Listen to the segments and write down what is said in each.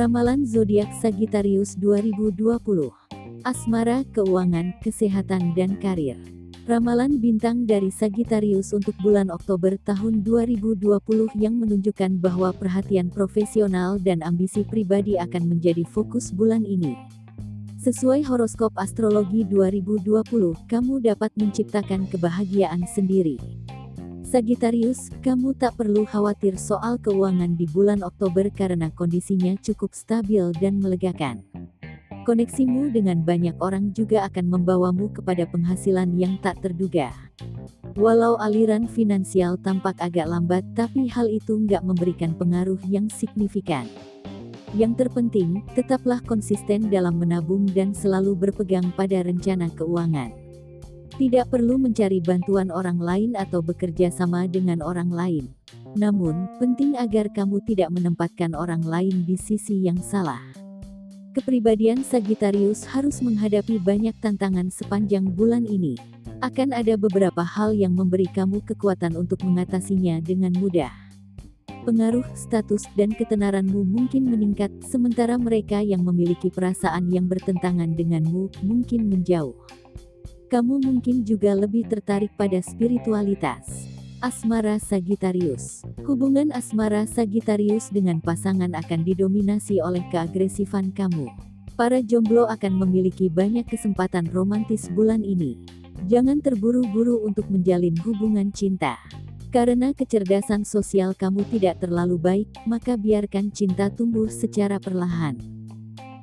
Ramalan zodiak Sagittarius 2020. Asmara, keuangan, kesehatan dan karir. Ramalan bintang dari Sagittarius untuk bulan Oktober tahun 2020 yang menunjukkan bahwa perhatian profesional dan ambisi pribadi akan menjadi fokus bulan ini. Sesuai horoskop astrologi 2020, kamu dapat menciptakan kebahagiaan sendiri. Sagittarius, kamu tak perlu khawatir soal keuangan di bulan Oktober karena kondisinya cukup stabil dan melegakan. Koneksimu dengan banyak orang juga akan membawamu kepada penghasilan yang tak terduga. Walau aliran finansial tampak agak lambat tapi hal itu nggak memberikan pengaruh yang signifikan. Yang terpenting, tetaplah konsisten dalam menabung dan selalu berpegang pada rencana keuangan. Tidak perlu mencari bantuan orang lain atau bekerja sama dengan orang lain. Namun, penting agar kamu tidak menempatkan orang lain di sisi yang salah. Kepribadian Sagittarius harus menghadapi banyak tantangan sepanjang bulan ini. Akan ada beberapa hal yang memberi kamu kekuatan untuk mengatasinya dengan mudah. Pengaruh, status, dan ketenaranmu mungkin meningkat, sementara mereka yang memiliki perasaan yang bertentangan denganmu mungkin menjauh kamu mungkin juga lebih tertarik pada spiritualitas. Asmara Sagittarius Hubungan asmara Sagittarius dengan pasangan akan didominasi oleh keagresifan kamu. Para jomblo akan memiliki banyak kesempatan romantis bulan ini. Jangan terburu-buru untuk menjalin hubungan cinta. Karena kecerdasan sosial kamu tidak terlalu baik, maka biarkan cinta tumbuh secara perlahan.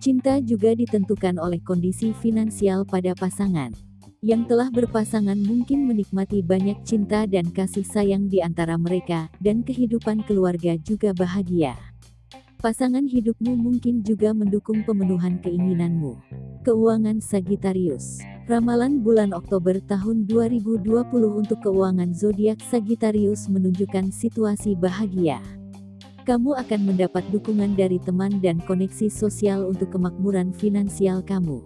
Cinta juga ditentukan oleh kondisi finansial pada pasangan yang telah berpasangan mungkin menikmati banyak cinta dan kasih sayang di antara mereka, dan kehidupan keluarga juga bahagia. Pasangan hidupmu mungkin juga mendukung pemenuhan keinginanmu. Keuangan Sagittarius Ramalan bulan Oktober tahun 2020 untuk keuangan zodiak Sagittarius menunjukkan situasi bahagia. Kamu akan mendapat dukungan dari teman dan koneksi sosial untuk kemakmuran finansial kamu.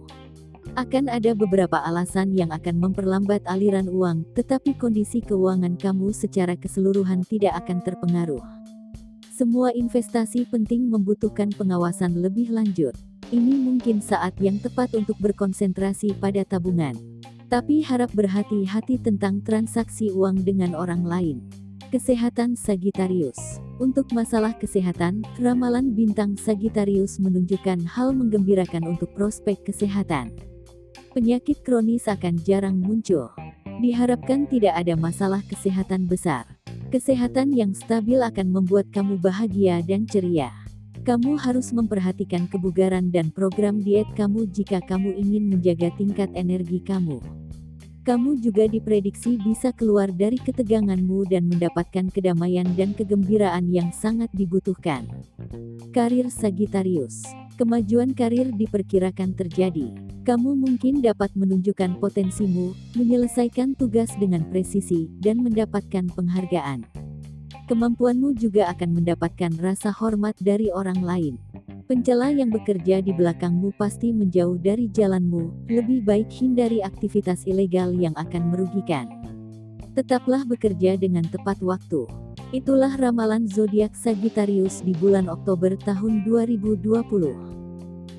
Akan ada beberapa alasan yang akan memperlambat aliran uang, tetapi kondisi keuangan kamu secara keseluruhan tidak akan terpengaruh. Semua investasi penting membutuhkan pengawasan lebih lanjut. Ini mungkin saat yang tepat untuk berkonsentrasi pada tabungan. Tapi harap berhati-hati tentang transaksi uang dengan orang lain. Kesehatan Sagittarius Untuk masalah kesehatan, ramalan bintang Sagittarius menunjukkan hal menggembirakan untuk prospek kesehatan penyakit kronis akan jarang muncul. Diharapkan tidak ada masalah kesehatan besar. Kesehatan yang stabil akan membuat kamu bahagia dan ceria. Kamu harus memperhatikan kebugaran dan program diet kamu jika kamu ingin menjaga tingkat energi kamu. Kamu juga diprediksi bisa keluar dari keteganganmu dan mendapatkan kedamaian dan kegembiraan yang sangat dibutuhkan. Karir Sagittarius Kemajuan karir diperkirakan terjadi. Kamu mungkin dapat menunjukkan potensimu, menyelesaikan tugas dengan presisi, dan mendapatkan penghargaan. Kemampuanmu juga akan mendapatkan rasa hormat dari orang lain. Pencela yang bekerja di belakangmu pasti menjauh dari jalanmu, lebih baik hindari aktivitas ilegal yang akan merugikan. Tetaplah bekerja dengan tepat waktu. Itulah ramalan zodiak Sagittarius di bulan Oktober tahun 2020.